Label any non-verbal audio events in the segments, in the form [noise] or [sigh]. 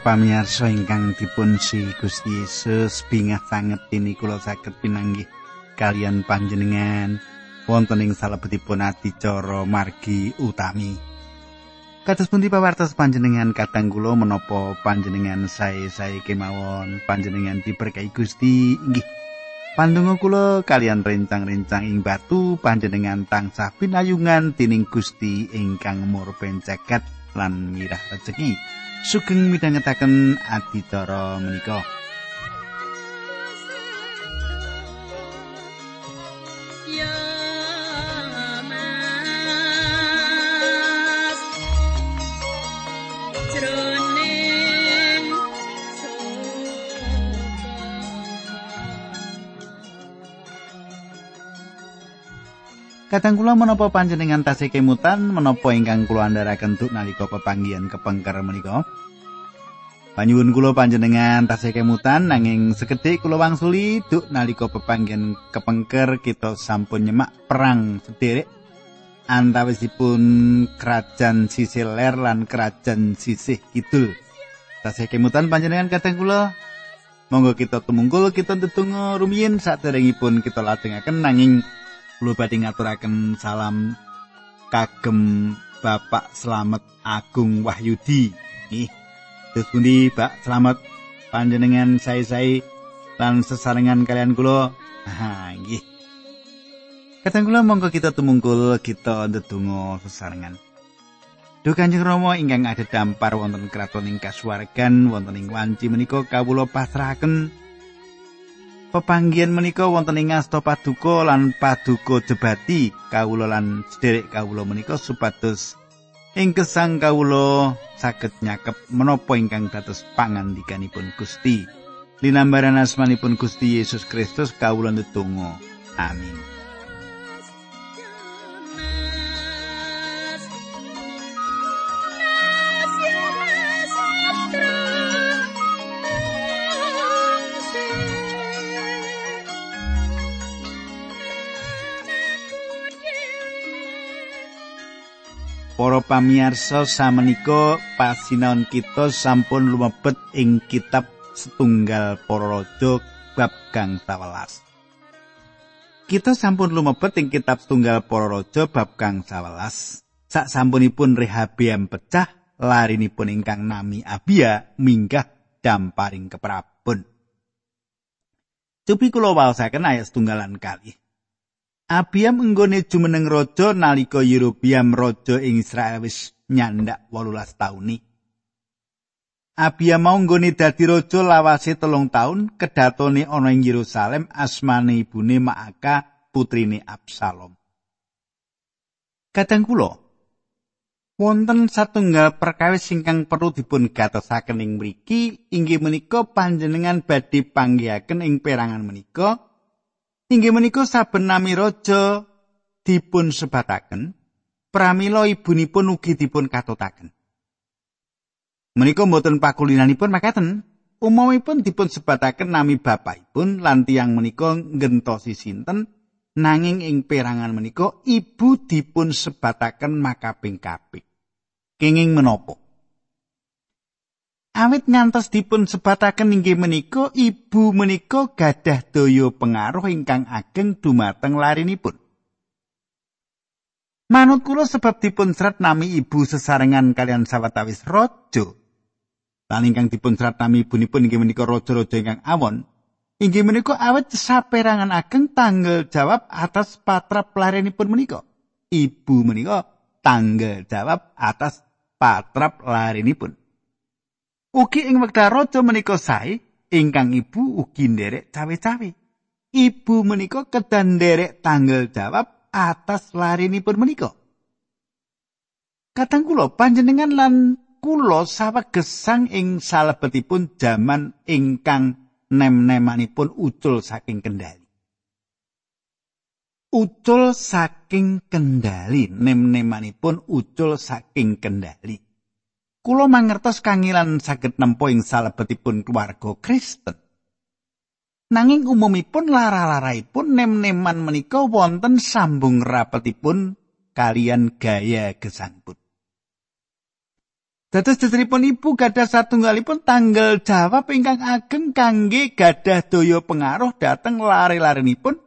Para pamirsa ingkang dipun si Gusti Yesus bingah sanget ini kula saged pinanggih kalian panjenengan wonten ing salebetipun adicara margi utami. Kados pundi pawartos panjenengan kadang kula menapa panjenengan sae-sae kemawon panjenengan diberkahi Gusti inggih. Pandonga kula kalian rencang-rencang ing batu panjenengan tansah pinayungan tining Gusti ingkang murpen jagat lan mirah rezeki. Sugeng midhangetaken adicara menika. Kadang kula menapa panjenengan tasih kemutan menapa ingkang kula andharaken duk nalika pepanggihan kepengker menika. Panyuwun kula panjenengan tasih kemutan nanging sekedhik kula wangsuli duk nalika pepanggihan kepengker kita sampun nyemak perang sederek antawisipun kerajaan sisih ler lan kerajaan sisih kidul. Tasih kemutan panjenengan kadang kula monggo kita tumungkul kita tetunggu rumiyin saderengipun kita lajengaken nanging kula badhe ngaturaken salam kagem Bapak Slamet Agung Wahyudi. Nggih. Terus pundi, Pak? Slamet panjenengan sae-sae lan sesarengan kalian kula. Ha, nggih. Kadang kula monggo kita tumungkul kita ndedonga sesarengan. Duh Kanjeng Rama ingkang ada dampar wonten kraton ing kasuwargan wonten ing wanci menika kawula pasrahaken Pepanggihan menika wonten ing asta paduka lan paduka jebati kawula lan sederek kawula menika supados ing kesang kawula saged nyakep menapa ingkang dados pangandikanipun Gusti. Linambaran asmanipun Gusti Yesus Kristus kawula ndedonga. Amin. Para pamiyarsa samenika pasinaon kita sampun lumebet ing kitab setunggal para raja bab kang 11. Kita sampun lumebet ing kitab setunggal para raja bab kang 11. Sak sampunipun Rehabiam pecah, larinipun ingkang nami Abia minggah damparing keprabon. Cupi kula waosaken ayat setunggalan kali. Abiam enggone jumeneng raja nalika Yerobiam raja ing Israel wis nyandak 18 taun. Abiam mau nggone dadi raja lawase telung taun kedatone ana ing Yerusalem asmane ibune Maaka putrine Absalom. Kadang kula wonten satunggal perkawis ingkang perlu dipun gatosaken ing mriki inggih menika panjenengan badhe panggihaken ing perangan menika Inggih menika saben nami raja dipun sebataken, pramila ibunipun ugi dipun katutaken. Menika mboten pakulinanipun makaten, umumipun dipun sebataken nami bapakipun lan tiyang menika ngentosi sinten nanging ing perangan menika ibu dipun sebataken makaping kaping. Kenging menapa? Awit ngantos dipun sebataken inggih menika ibu menika gadah daya pengaruh ingkang ageng dumateng larinipun. Manut kula sebab dipun serat nami ibu sesarengan kalian sawetawis raja. Lan ingkang dipun serat nami ibunipun inggih menika raja-raja ingkang awon. Inggih menika awet saperangan ageng tanggal jawab atas patrap larinipun menika. Ibu menika tanggal jawab atas patrap larinipun. Ugi ing wekdal raja menika sae, ingkang ibu ugi nderek cawe-cawe. Ibu menika kedan nderek tanggal jawab atas larinipun menika. Katang kula panjenengan lan kula sawegesang ing salebetipun jaman ingkang nem-nemanipun ucul saking kendali. Ucul saking kendali, nem-nemanipun ucul saking kendali. Kulo mangertos kangilan saged nempo ing salebetipun keluarga Kristen. Nanging umumipun lara-laraipun nem-neman menika wonten sambung rapetipun kalian gaya gesangpun. Dados jejeripun ibu gadah satunggalipun tanggal jawab ingkang ageng kangge gadah daya pengaruh dhateng lare-larenipun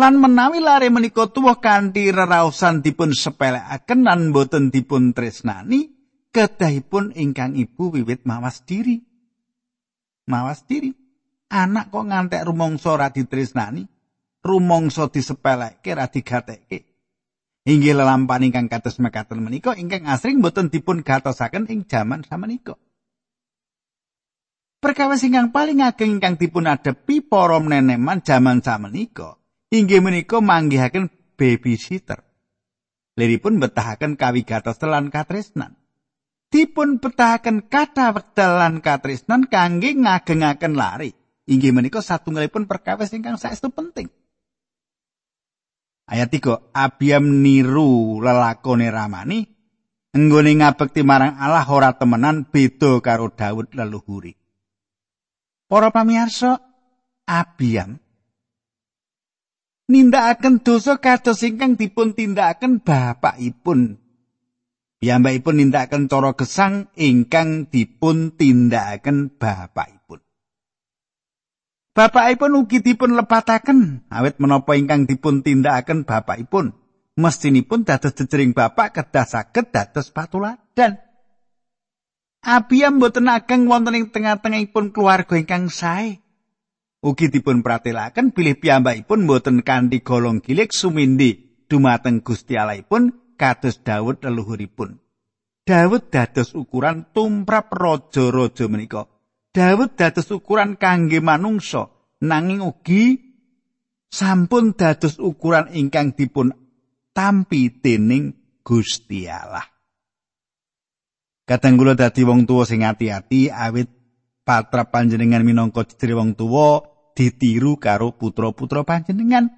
lan menawi lare menika tuwuh kanthi rerausan dipun sepelekaken lan boten dipun tresnani kedahipun ingkang ibu wiwit mawas diri. Mawas diri. Anak kok ngantek rumangsa ora ditresnani, rumangsa disepeleke ra digatekke. Inggih lelampahan ingkang kados mekaten menika ingkang asring boten dipun gatosaken ing jaman samenika. Perkawis ingkang paling ageng ingkang dipun adepi para neneman jaman samenika inggih menika manggihaken babysitter. Liripun betahaken kawigatos lan katresnan. Dipun betahaken kata wekdal lan katresnan kangge ngagengaken lari. Inggih menika satunggalipun perkawis ingkang saestu penting. Ayat 3 Abiam niru lelakone Ramani enggone ngabekti marang Allah ora temenan beda karo Daud leluhuri. Para pamirsa, Abiam nindakaken dosa kados ingkang dipun tindakaken bapakipun. Piyambakipun nindakaken cara gesang ingkang dipun tindakaken bapakipun. Bapakipun ugi dipun lepataken awit menapa ingkang dipun tindakaken bapakipun mestinipun dados jejering bapak kedah saged dados patuladan. Abiam boten ageng wonten ing tengah-tengahipun keluarga ingkang sae. Ugi dipun pratelaken bilih piyambakipun boten kanthi golong gilik sumindi dumateng Gusti Allahipun kados Daud leluhuripun. Daud dados ukuran tumrap raja-raja menika. Daud dados ukuran kangge manungsa nanging ugi sampun dados ukuran ingkang dipun tampi dening Gusti Allah. Kadang kula dadi wong tuwa sing ati-ati awit patra panjenengan minangka diri wong tuwa ditiru karo putra-putra panjenengan.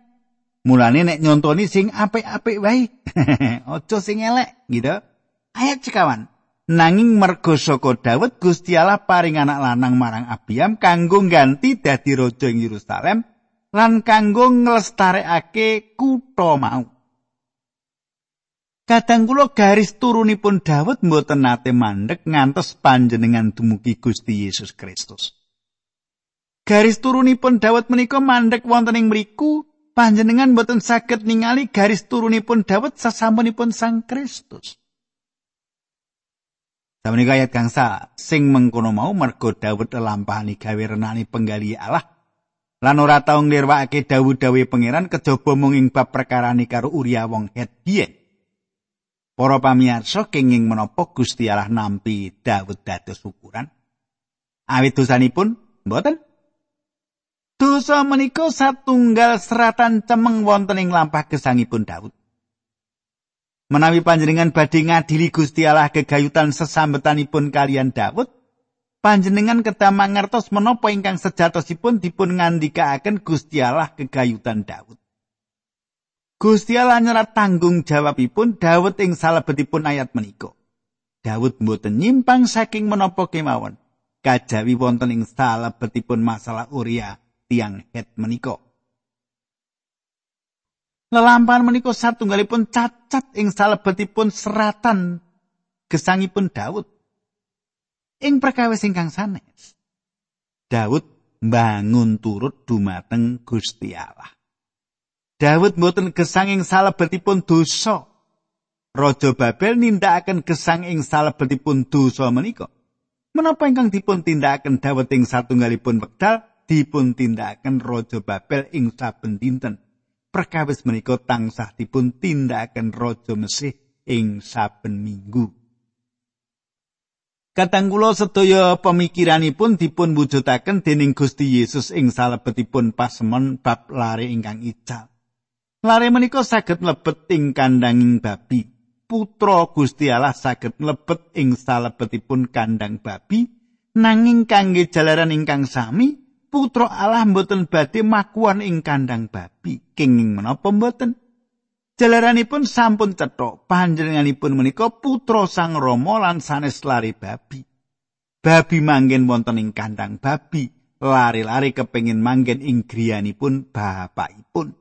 Mulane nek nyontoni sing apik-apik wae. [laughs] Aja sing elek, gitu. Ayat cekawan. Nanging merga saka Daud Gusti Allah paring anak lanang marang Abiam kanggo ganti dadi raja ing Yerusalem lan kanggo nglestarekake kutha mau. Kadang kula garis turunipun Daud mboten nate mandek ngantos panjenengan dumugi Gusti Yesus Kristus. Garis turunipun Daud menika mandek wonten ing mriku panjenengan mboten saged ningali garis turunipun Daud sasampunipun Sang Kristus. Samenika ayat gangsa sing mengkono mau mergo Daud lampahani gawe renani penggali Allah lan ora tau nglirwakake dawuh-dawuhe pangeran kejaba mung ing bab perkarane karo Uria wong Het Para pamirsa kenging menapa Gusti Allah nampi Daud dados ukuran? Awit dosanipun mboten. Dosa menika satunggal seratan cemeng wonten ing lampah gesangipun Daud. Menawi panjenengan badhe ngadili Gusti Allah gegayutan sesambetanipun kalian Daud, panjenengan kedah mangertos menapa ingkang sejatosipun dipun ngandikaaken Gusti Allah gegayutan Daud. Gusti Allah nyerat tanggung jawabipun Daud ing salebetipun ayat menika. Daud mboten nyimpang saking menapa kemawon. Kajawi wonten ing salebetipun masalah Uria tiang het menika. Lelampahan menika satunggalipun cacat ing salebetipun seratan gesangipun Daud. Ing perkawis ingkang sanes. Daud bangun turut dumateng Gusti Allah. Daud mboten gesang ing salebetipun dosa. Raja Babel nindakaken gesang ing salebetipun dosa menika. Menapa ingkang dipun tindakaken Daud ing satunggalipun wekdal dipun tindakaken Raja Babel ing saben dinten. perkawis menika tansah dipun tindakaken raja Mesih ing saben minggu. Kadang kula sedaya pemikiranipun dipun wujudaken dening Gusti Yesus ing salebetipun pasemon bab lare ingkang ical. Lare menika saged mlebet ing kandanging babi. Putra Gusti Allah saged mlebet ing salebetipun kandang babi nanging kangge jalaran ingkang sami putra Allah mboten badhe makuan ing kandang babi. Kenging menapa mboten? Jalaranipun sampun cetha panjenenganipun menika putra Sang Rama lan sanes lari babi. Babi manggen wonten ing kandang babi. Lari-lari kepengin manggen ing griyanipun bapakipun.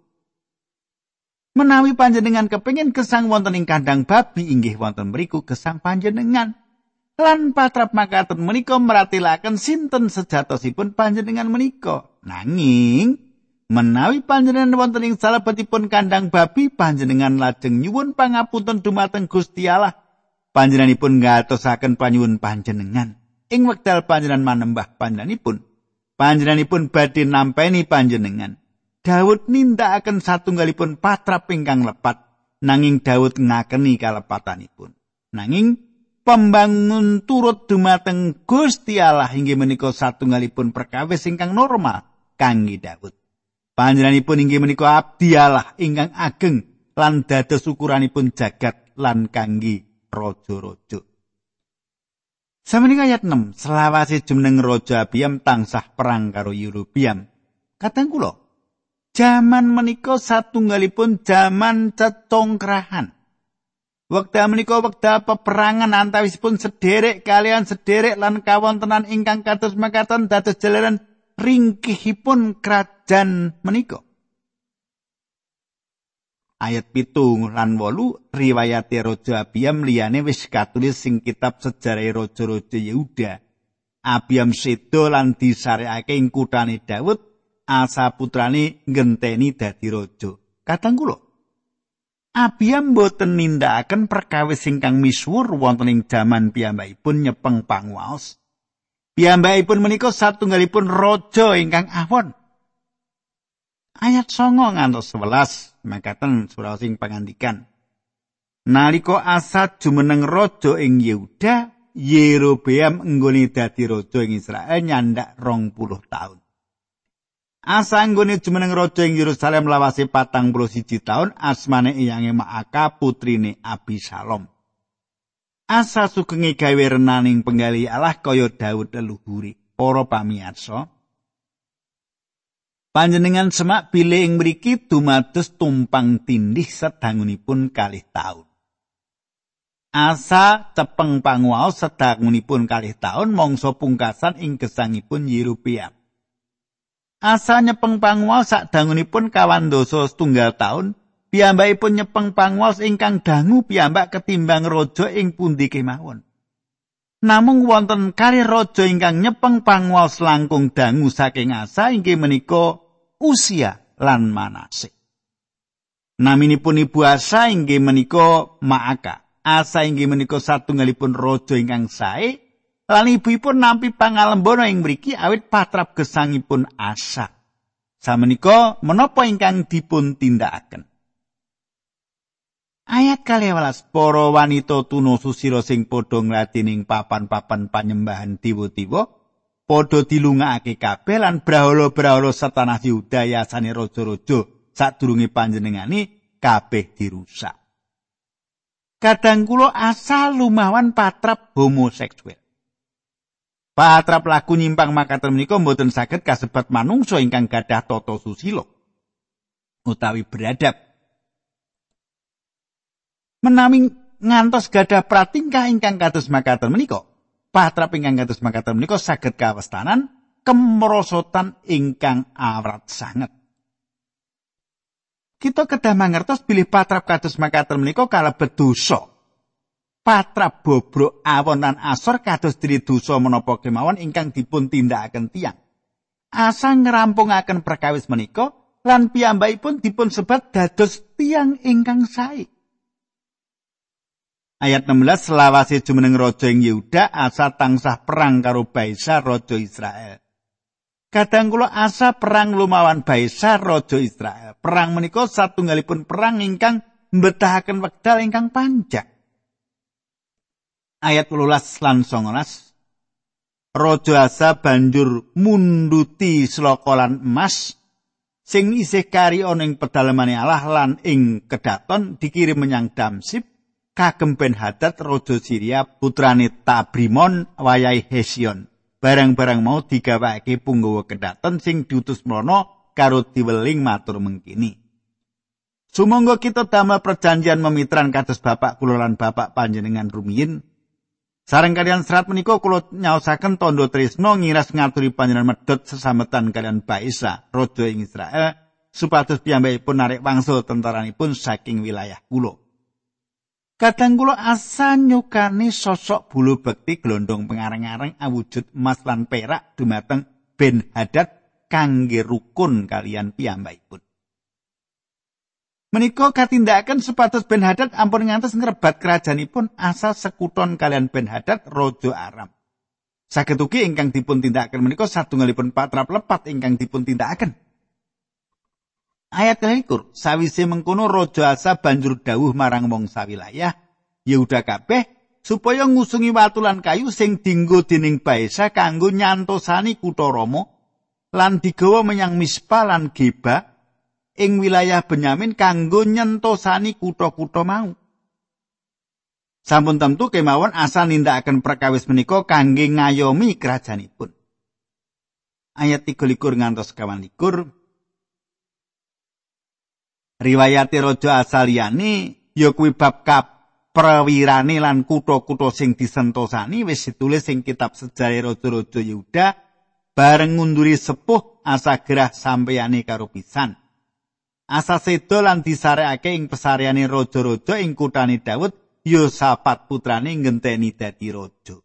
Menawi panjenengan kepengin kesang wonten ing kandang babi inggih wonten mriku kesang panjenengan Lan patrap makaten menika meratilaken sinten sejatosipun panjenengan menika. Nanging menawi panjenengan wonten ing salebetipun kandang babi panjenengan lajeng nyuwun pangapunten dumateng Gusti Allah. Panjenenganipun ngatosaken panyuwun panjenengan. Ing wekdal panjenengan manembah panjenenganipun, panjenenganipun badhe nampeni panjenengan. Daud nindakaken satunggalipun patrap ingkang lepat nanging Daud ngakeni kalepatanipun. Nanging pembangun turut dumateng Gusti Allah inggih menika satunggalipun perkawis ingkang normal kangge Daud. Panjenenganipun inggih menika abdi Allah ingkang ageng lan dados ukuranipun jagat lan kangge raja-raja. Sameneika ayat 6, selawase jumeneng raja Abiam tansah perang karo Yerobiam. Kateng kula, jaman menika satunggalipun jaman cecongkrahan. Wekdal menika wekdal peperangan antawisipun sederek kalian sederek lan kawontenan ingkang kados makaten dados jalaran ringkihipun kerajaan menika. Ayat pitu lan wolu riwayat Raja Abiam liyane wis katulis sing kitab sejarah Raja-raja Yehuda. Abiam sedo lan disarekake ing kutane Daud, Asa putrane ngenteni dadi raja. Kadang kula Abiam boten nindakaken perkawis ingkang misuwur wonten ing jaman piyambakipun nyepeng panguwaos. Piyambakipun menika satunggalipun raja ingkang awon. Ayat 9 ngantos 11 makaten surah sing pangandikan. Nalika Asad jumeneng raja ing Yehuda, Yerobeam nggone dadi raja ing Israel nyandak rong puluh tahun. Asanggone jumeneng raja ing Yerusalem lawase patang puluh siji taun asmane iyange Maaka putrine Abisalom. Asa sugenge gawe renaning penggali Allah kaya Daud leluhuri. Para pamirsa, panjenengan semak bilih ing mriki dumados tumpang tindih sedangunipun kalih taun. Asa cepeng panguwaos sedangunipun kalih taun mangsa pungkasan ing gesangipun Yerobeam. Asa nyepeng panguwas sak dangunipun kawan dosa setunggal taun, piyambakipun nyepeng panguwas ingkang dangu piyambak ketimbang raja ing pundi kemawon. Namung wonten kali raja ingkang nyepeng panguwas langkung dangu saking asa inggih menika usia lan manase. Naminipun ibu asa inggih menika Maaka. Asa inggih menika satunggalipun raja ingkang sae Lan ibuyipun nampi pangalembono ing mriki awit patrap gesangipun asa. Samenika menapa ingkang dipun tindakaken? Ayat kali walas para wanita tuna susira sing padha ngladining papan-papan panyembahan tiwa-tiwa padha dilungakake kabeh lan brahala-brahala setanah Yuda yasane raja-raja sadurunge panjenengane kabeh dirusak. Kadang kula asal lumawan patrap homoseksual. Patrap laku nyimpang makaten menika mboten saged kasebat manungsa ingkang gadah tata susila utawi beradab. Menawi ngantos gadah pratingkah ingkang kados makaten menika, patrap ingkang kados makaten menika saged kawestanan kemrosotan ingkang awrat sanget. Kita kedah mangertos bilih patrap kados makaten menika kalebet dosa. Patrap bobrok awon lan asor kados diri dosa menapa kemawon ingkang dipun tindakaken tiang. Asa ngrampungaken perkawis menika lan piyambakipun dipun sebat dados tiang ingkang sae. Ayat 16 selawase jumeneng raja ing Yehuda asa tansah perang karo Baisa raja Israel. Kadang kula asa perang lumawan Baisa raja Israel. Perang menika satunggalipun perang ingkang mbetahaken wekdal ingkang panjang. Ayat 18 lan 19 Raja Asa banjur munduti slokolan emas sing isih kari ana ing pedalemane Allah lan ing kedaton dikirim menyang Damsip kagem Ben Hadad raja Syria putrane Tabrimon wayahe Hesion barang-barang mau digawake punggawa kedaton sing diutus mrono karo diweling matur mengkini. Sumangga kita damel perjanjian memitran kados bapak kula lan bapak panjenengan rumiyin Sareng kalian serat menika kula nyaosaken tondo tresno ngiras ngaturi panjenengan medhot sesametan kalian Baisa raja ing Israel supados piyambakipun narik wangsul tentaranipun saking wilayah kula. Kadang kula asa nyukani sosok bulu bekti glondong pengareng-areng awujud emas lan perak dumateng Ben Hadad kangge rukun kalian piyambakipun. Menika katindakan sepatus Ben Hadad ampun ngantos ngrebat kerajaanipun asal sekuton kalian Ben Hadad Raja Aram. Saged ugi ingkang dipun tindakaken menika satunggalipun patrap lepat ingkang dipun tindakaken. Ayat kelikur, sawise mengkono Raja Asa banjur dawuh marang wong sawilayah Yehuda kabeh supaya ngusungi watu lan kayu sing dinggo dening Baesa kanggo nyantosani kutha Roma lan digawa menyang Mispa lan Geba ing wilayah Benyamin kanggo nyentosani kutha-kutha mau. Sampun tentu kemawon asal nindakaken perkawis menika kangge ngayomi kerajaanipun. Ayat 3 ngantos kawan likur riwayate raja asaliyane ya kuwi bab prawirane lan kutha-kutha sing disentosani wis ditulis ing kitab sejarah raja-raja Yehuda bareng ngunduri sepuh asa gerah sampeyane karo pisan. Asa sedo lan disarekake ing pesareane raja-raja ing kutane Daud Yosafat putrane ngenteni dadi raja.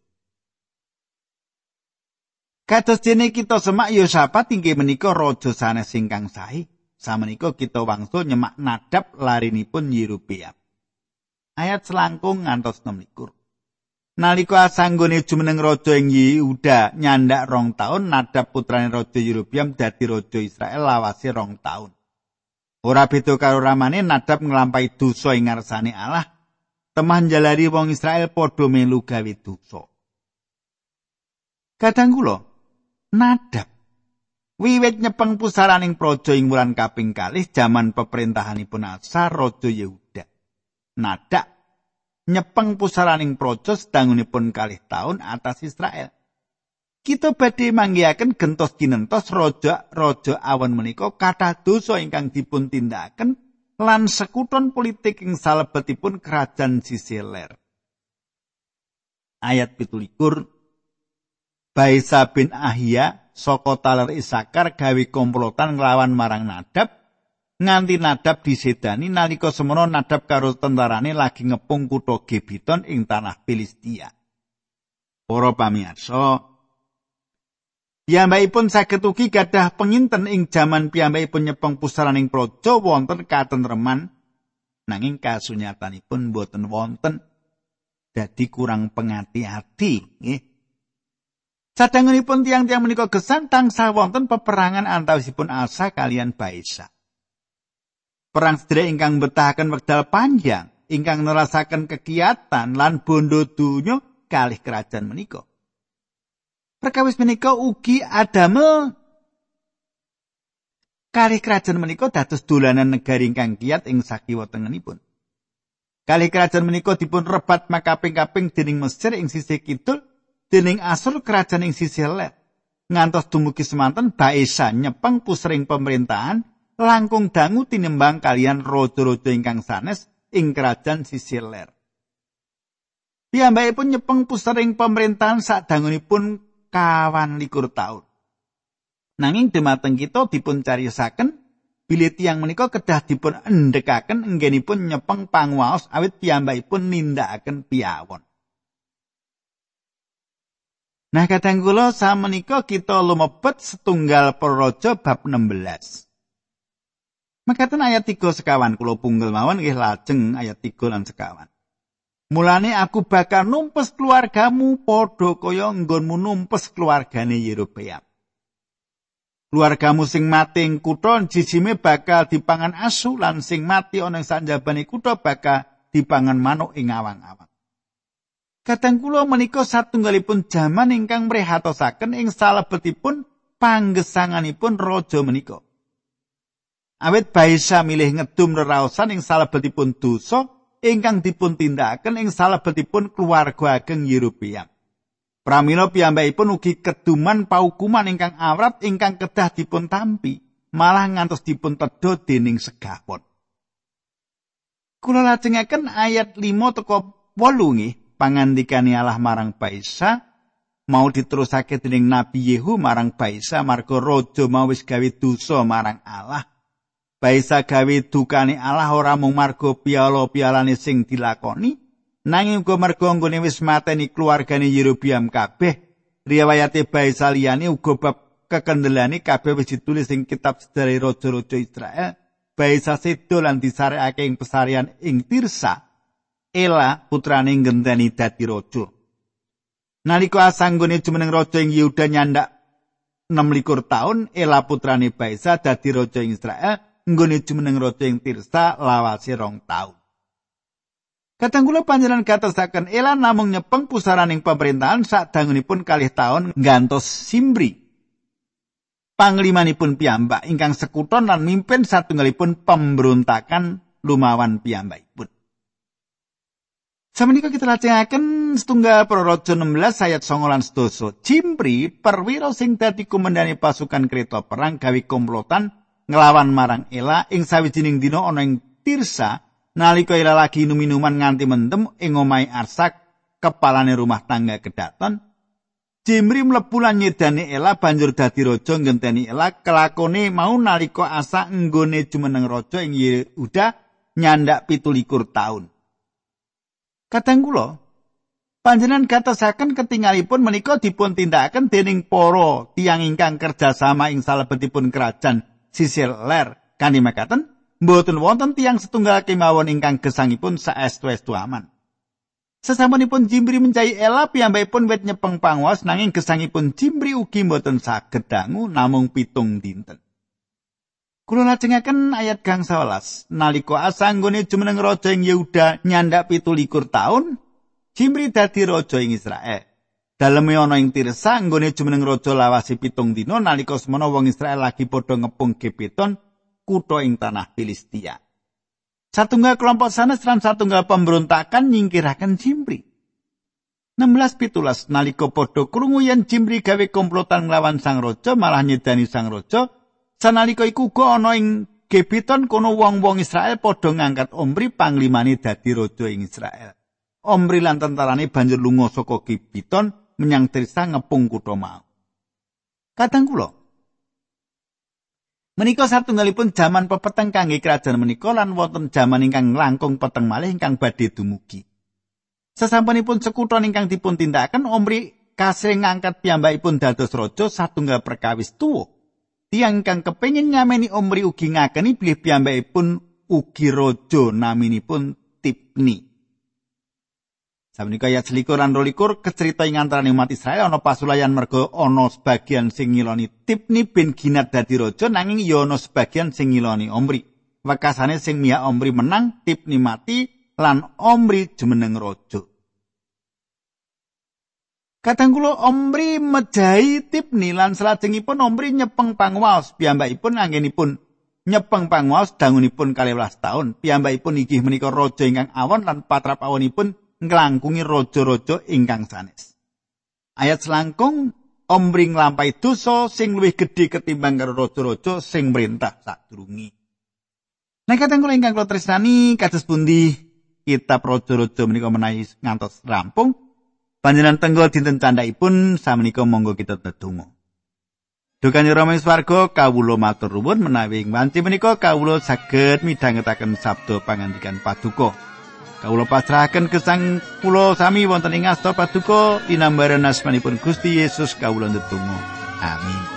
Kados dene kita semak Yosafat inggih menika raja sanes ingkang sae. Samenika kita wangsul nyemak nadab larinipun Yerobeam. Ayat selangkung ngantos 16. Nalika sanggone jumeneng raja ing Yehuda nyandak rong taun, nadab putrane raja Yerobeam dadi raja Israel lawase rong taun. Ora beda karo ramane nadab nglampahi dosa ing ngarsane Allah. Temah njalari wong Israel padha melu gawe dosa. Kadang kula nadab Wiwit nyepeng pusaraning praja ing wulan kaping kalih jaman peperintahanipun Asa raja Yehuda. Nadak nyepeng pusaraning praja sedangunipun kalih taun atas Israel. Kita badhe manggihaken gentos kinentos raja raja awan menika kathah dosa ingkang dipun tindakaken lan sekuton politik ing salebetipun kerajaan Sisiler. Ayat 17 Baisa bin Ahia saka taler Isakar gawe komplotan nglawan marang Nadab nganti Nadab disedani nalika semono Nadab karo tentarane lagi ngepung kutha Gibeton ing tanah Filistia. Para pamirsa, Piyambakipun saged ugi gadah penginten ing jaman piyambakipun nyepeng pusaraning praja wonten katentreman nanging kasunyatanipun boten wonten dadi kurang pengati-ati nggih Sadangunipun tiang-tiang menika gesan tansah wonten peperangan antawisipun Asa kalian Baisa. Perang sedherek ingkang betahaken wekdal panjang, ingkang nerasaken kegiatan lan bondo donya kalih kerajaan menika. Perkawis menika ugi adamel kalih kerajaan menika dados dolanan negari ingkang kiat ing sakiwa tengenipun. Kalih kerajaan menika dipun rebat makaping-kaping dening Mesir ing sisih kidul dening asal kerajaan ing sisi lor ngantos dumugi semanten Baesa nyepeng pusering pemerintahan langkung dangu tinimbang kalian raja-raja ingkang sanes ing kerajaan sisi lor. pun nyepeng pusering pemerintahan sadangunipun kawan likur tahun. Nanging demateng kita dipun cariyosaken bilih tiyang menika kedah dipun endhekaken enggenipun nyepeng panguwaos awit piyambakipun nindakaken piawon. Nah kadang kula samenika kita lumebet setunggal praja bab 16. Mekaten ayat 3 sekawan kula punggel mawon nggih lajeng ayat 3 lan sekawan. Mulane aku bakal numpes keluargamu padha kaya nggonmu numpes keluargane Yerobeam. Keluargamu sing mati ing kutha jijime bakal dipangan asu lan sing mati ana ing sanjabane kutha bakal dipangan manuk ing awang-awang. Kadang kula menika satunggalipun jaman ingkang mrehatosaken ing salebetipun panggesanganipun raja menika. Awit Baisa milih ngedum reraosan ing salebetipun dosa ingkang dipun tindakaken ing salebetipun keluarga ageng Yerobeam. Pramila piyambakipun ugi keduman paukuman ingkang awrat ingkang kedah dipun tampi, malah ngantos dipun tedha dening segawon. Kula lajengaken ayat 5 teko 8 nggih. pangandikane Allah marang Baisa mau diterusake dening Nabi Yehu marang Baisa marga raja mau wis gawe dosa marang Allah. Baisa gawe dukane Allah ora mung marga piala-pialane sing dilakoni. Nanging uga merga nggone wis mateni keluargane Yerobiam kabeh riwayate basa liyane uga bab kekendelane kabeh wis ditulis ing kitab sejarah raja-raja Israel. Basa sedo lan disarekake ing pesarian ing Tirsa. Ela putrane ngenteni dadi raja. Nalika asanggone jumeneng raja ing Yehuda nyandak 26 taun Ela putrane Baisa dadi raja ing Israel nggone jumeneng raja ing Tirsa lawase rong taun Kadang kula panjenengan gatosaken Ela namung nyepeng pusaraning pemerintahan sadangunipun kalih taun ngantos Simbri. Panglimanipun piyambak ingkang sekuton lan mimpin satunggalipun pemberontakan lumawan piyambakipun. Samenika kita lajengaken setunggal Praraja 16 ayat 9 lan 10. Cimpri perwira sing dadi komandane pasukan kereta perang gawe komplotan nglawan marang Ela ing sawijining dina ana ing Tirsa nalika ira lagi minuman nganti mendem ing omahe Arsak kepalane rumah tangga kedaton Jimri mlebu lan nyedani Ela banjur dadi raja ngenteni Ela kelakone mau nalika asa nggone jumeneng raja ing Yehuda nyandak pitulikur taun. Kadang kula panjenengan katasaken ketinggalipun menika dipun tindakaken dening para tiyang ingkang kerjasama ing salebetipun kerajaan Sisil Ler kanthi mekaten mboten wonten tiang setunggal kemawon ingkang gesangipun saestu-estu aman. Sesampunipun Jimbri mencai Ela piyambakipun wit nyepeng pangwas nanging gesangipun Jimbri ugi mboten saged dangu namung pitung dinten. Kula lajengaken ayat gang 11. Nalika asanggone jumeneng raja ing Yehuda nyandak pitulikur taun, Jimbri dadi raja ing Israel. Daleme ana ing Tirsa nggone jumeneng raja lawasi pitung dina nalika semana wong Israel lagi padha ngepung Gibeton kutha ing tanah Filistia. Satunggal kelompok sanes lan satunggal pemberontakan nyingkiraken Jimri. 16 pitulas nalika padha krungu yen Jimri gawe komplotan nglawan sang raja malah nyedani sang raja sanalika iku uga ana ing Gebiton kono wong-wong Israel padha ngangkat Omri panglimane dadi raja ing Israel. Omri lan tentarane banjur lunga saka Gebiton menyang Tirsa ngepung kutha mau. Kadang kula, Menika satunggalipun jaman pepeteng kangge kerajaan menika lan wonten jaman ingkang langkung peteng malih ingkang badhe dumugi. Sesampunipun sekuton ingkang dipun tindakaken Omri kasring ngangkat piyambakipun dados raja satunggal perkawis tuwa. Tiang ingkang kepengin nyameni Omri ugi ngakeni bilih piyambakipun ugi raja naminipun Tipni. Samenika ayat selikur lan rolikur kecerita ing antaraning umat Israel ana pasulayan mergo ana sebagian sing ngiloni Tipni bin Ginat dadi raja nanging ya sebagian sing Omri. Wekasane sing miyak Omri menang, Tipni mati lan Omri jumeneng raja. Kadang kula Omri mejahi Tipni lan salajengipun Omri nyepeng pangwaos piyambakipun anggenipun nyepeng pangwaos dangunipun 12 taun. Piyambakipun inggih menika raja ingkang awon lan patrap awonipun nglangkungi raja-raja ingkang sanes. Ayat selangkung Omri nglampahi dosa sing luwih gedhe ketimbang karo raja-raja sing mrentah sadurunge. Nek kateng kula ingkang kula tresnani kados pundi kitab raja-raja menika menawi ngantos rampung panjenengan tenggel dinten candhaipun samenika monggo kita tetunggu. Dukan Rama Swarga kawula matur nuwun menawi ing wanci menika kawula saged midhangetaken sabda pangandikan paduka. Kawula pasrahaken gesang kula sami wonten ing asta paduka tinambaran asmanipun Gusti Yesus kawula ndedonga. Amin.